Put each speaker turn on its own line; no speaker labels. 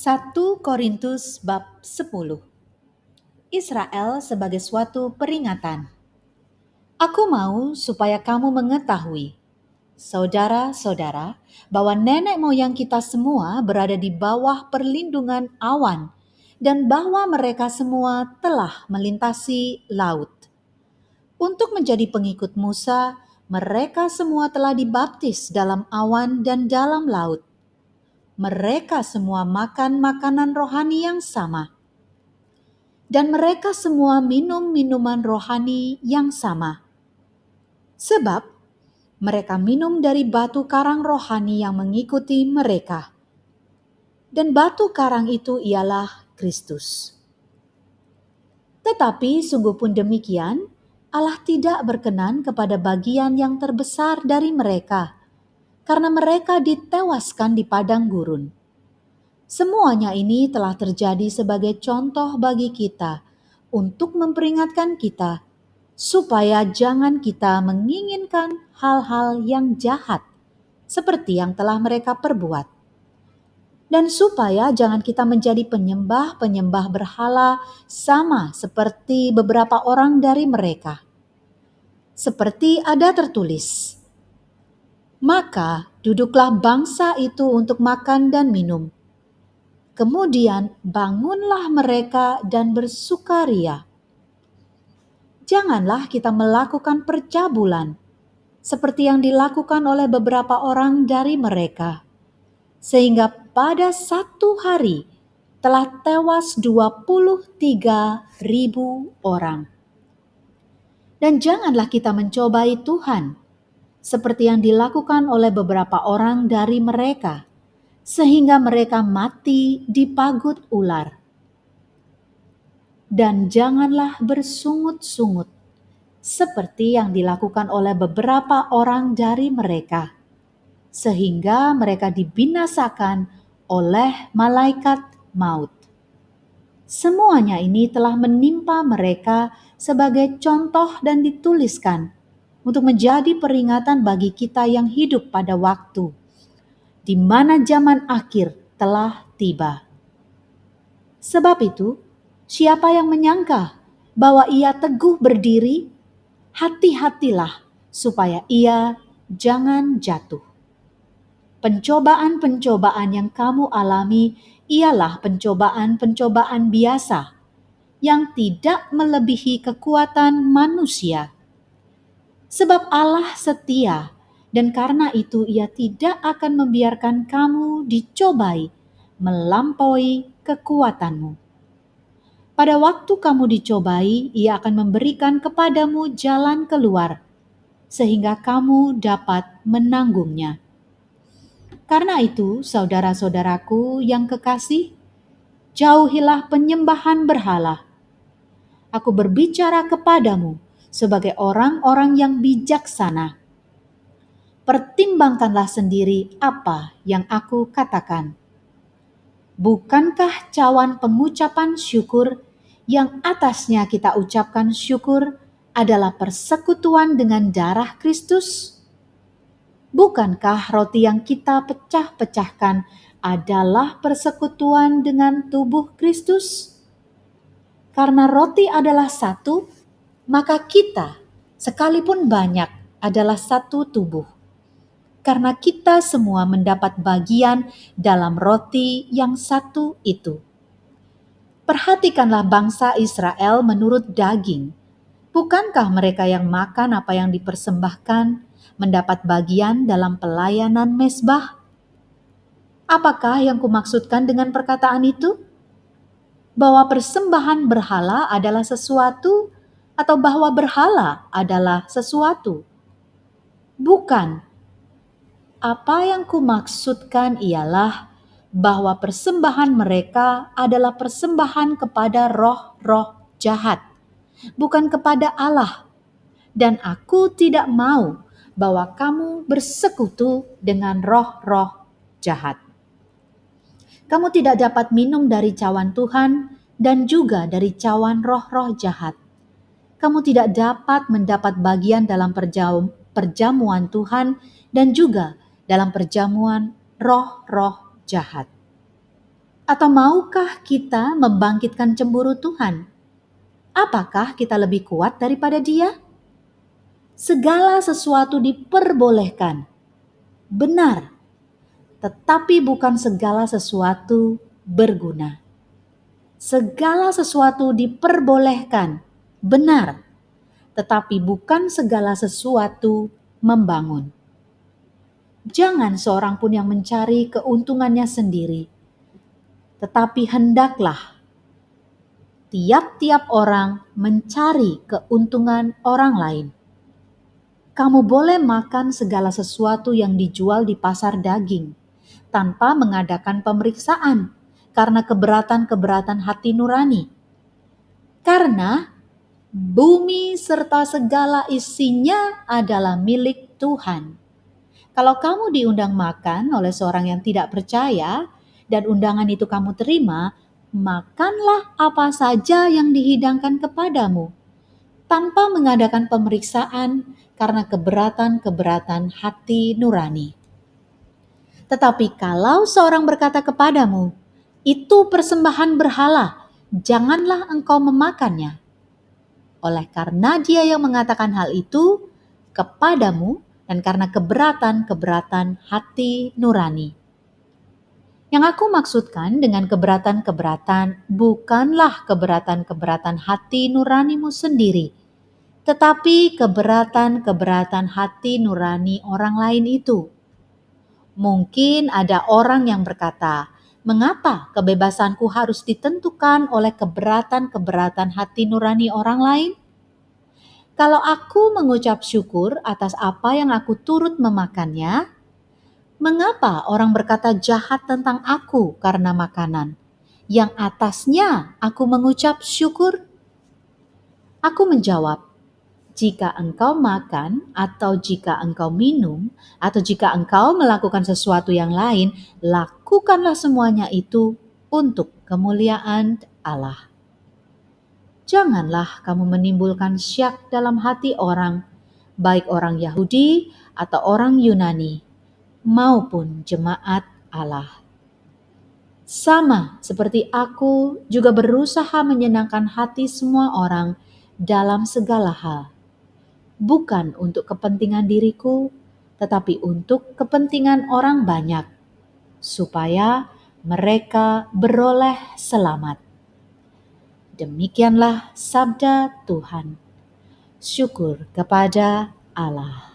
1 Korintus bab 10 Israel sebagai suatu peringatan. Aku mau supaya kamu mengetahui, saudara-saudara, bahwa nenek moyang kita semua berada di bawah perlindungan awan dan bahwa mereka semua telah melintasi laut. Untuk menjadi pengikut Musa, mereka semua telah dibaptis dalam awan dan dalam laut mereka semua makan makanan rohani yang sama, dan mereka semua minum minuman rohani yang sama, sebab mereka minum dari batu karang rohani yang mengikuti mereka, dan batu karang itu ialah Kristus. Tetapi sungguh pun demikian, Allah tidak berkenan kepada bagian yang terbesar dari mereka karena mereka ditewaskan di padang gurun. Semuanya ini telah terjadi sebagai contoh bagi kita untuk memperingatkan kita supaya jangan kita menginginkan hal-hal yang jahat seperti yang telah mereka perbuat. Dan supaya jangan kita menjadi penyembah-penyembah berhala sama seperti beberapa orang dari mereka. Seperti ada tertulis, maka duduklah bangsa itu untuk makan dan minum. Kemudian bangunlah mereka dan bersukaria. Janganlah kita melakukan percabulan seperti yang dilakukan oleh beberapa orang dari mereka. Sehingga pada satu hari telah tewas 23 ribu orang. Dan janganlah kita mencobai Tuhan seperti yang dilakukan oleh beberapa orang dari mereka, sehingga mereka mati di pagut ular. Dan janganlah bersungut-sungut, seperti yang dilakukan oleh beberapa orang dari mereka, sehingga mereka dibinasakan oleh malaikat maut. Semuanya ini telah menimpa mereka sebagai contoh dan dituliskan untuk menjadi peringatan bagi kita yang hidup pada waktu di mana zaman akhir telah tiba. Sebab itu, siapa yang menyangka bahwa ia teguh berdiri, hati-hatilah supaya ia jangan jatuh. Pencobaan-pencobaan yang kamu alami ialah pencobaan-pencobaan biasa yang tidak melebihi kekuatan manusia Sebab Allah setia, dan karena itu Ia tidak akan membiarkan kamu dicobai melampaui kekuatanmu. Pada waktu kamu dicobai, Ia akan memberikan kepadamu jalan keluar, sehingga kamu dapat menanggungnya. Karena itu, saudara-saudaraku yang kekasih, jauhilah penyembahan berhala. Aku berbicara kepadamu sebagai orang-orang yang bijaksana. Pertimbangkanlah sendiri apa yang aku katakan. Bukankah cawan pengucapan syukur yang atasnya kita ucapkan syukur adalah persekutuan dengan darah Kristus? Bukankah roti yang kita pecah-pecahkan adalah persekutuan dengan tubuh Kristus? Karena roti adalah satu, maka kita, sekalipun banyak, adalah satu tubuh. Karena kita semua mendapat bagian dalam roti yang satu itu. Perhatikanlah bangsa Israel menurut daging. Bukankah mereka yang makan apa yang dipersembahkan mendapat bagian dalam pelayanan mesbah? Apakah yang kumaksudkan dengan perkataan itu? Bahwa persembahan berhala adalah sesuatu atau bahwa berhala adalah sesuatu. Bukan. Apa yang kumaksudkan ialah bahwa persembahan mereka adalah persembahan kepada roh-roh jahat, bukan kepada Allah. Dan aku tidak mau bahwa kamu bersekutu dengan roh-roh jahat. Kamu tidak dapat minum dari cawan Tuhan dan juga dari cawan roh-roh jahat kamu tidak dapat mendapat bagian dalam perjamuan Tuhan dan juga dalam perjamuan roh-roh jahat. Atau maukah kita membangkitkan cemburu Tuhan? Apakah kita lebih kuat daripada Dia? Segala sesuatu diperbolehkan. Benar, tetapi bukan segala sesuatu berguna. Segala sesuatu diperbolehkan, benar, tetapi bukan segala sesuatu membangun. Jangan seorang pun yang mencari keuntungannya sendiri, tetapi hendaklah tiap-tiap orang mencari keuntungan orang lain. Kamu boleh makan segala sesuatu yang dijual di pasar daging tanpa mengadakan pemeriksaan karena keberatan-keberatan hati nurani. Karena bumi serta segala isinya adalah milik Tuhan. Kalau kamu diundang makan oleh seorang yang tidak percaya dan undangan itu kamu terima, makanlah apa saja yang dihidangkan kepadamu tanpa mengadakan pemeriksaan karena keberatan-keberatan hati nurani. Tetapi kalau seorang berkata kepadamu, "Itu persembahan berhala, janganlah engkau memakannya." Oleh karena dia yang mengatakan hal itu kepadamu dan karena keberatan-keberatan hati nurani. Yang aku maksudkan dengan keberatan-keberatan bukanlah keberatan-keberatan hati nuranimu sendiri, tetapi keberatan-keberatan hati nurani orang lain itu Mungkin ada orang yang berkata, "Mengapa kebebasanku harus ditentukan oleh keberatan-keberatan hati nurani orang lain?" Kalau aku mengucap syukur atas apa yang aku turut memakannya, mengapa orang berkata jahat tentang aku karena makanan yang atasnya aku mengucap syukur? Aku menjawab, jika engkau makan, atau jika engkau minum, atau jika engkau melakukan sesuatu yang lain, lakukanlah semuanya itu untuk kemuliaan Allah. Janganlah kamu menimbulkan syak dalam hati orang, baik orang Yahudi atau orang Yunani, maupun jemaat Allah. Sama seperti aku juga berusaha menyenangkan hati semua orang dalam segala hal bukan untuk kepentingan diriku, tetapi untuk kepentingan orang banyak, supaya mereka beroleh selamat. Demikianlah sabda Tuhan. Syukur kepada Allah.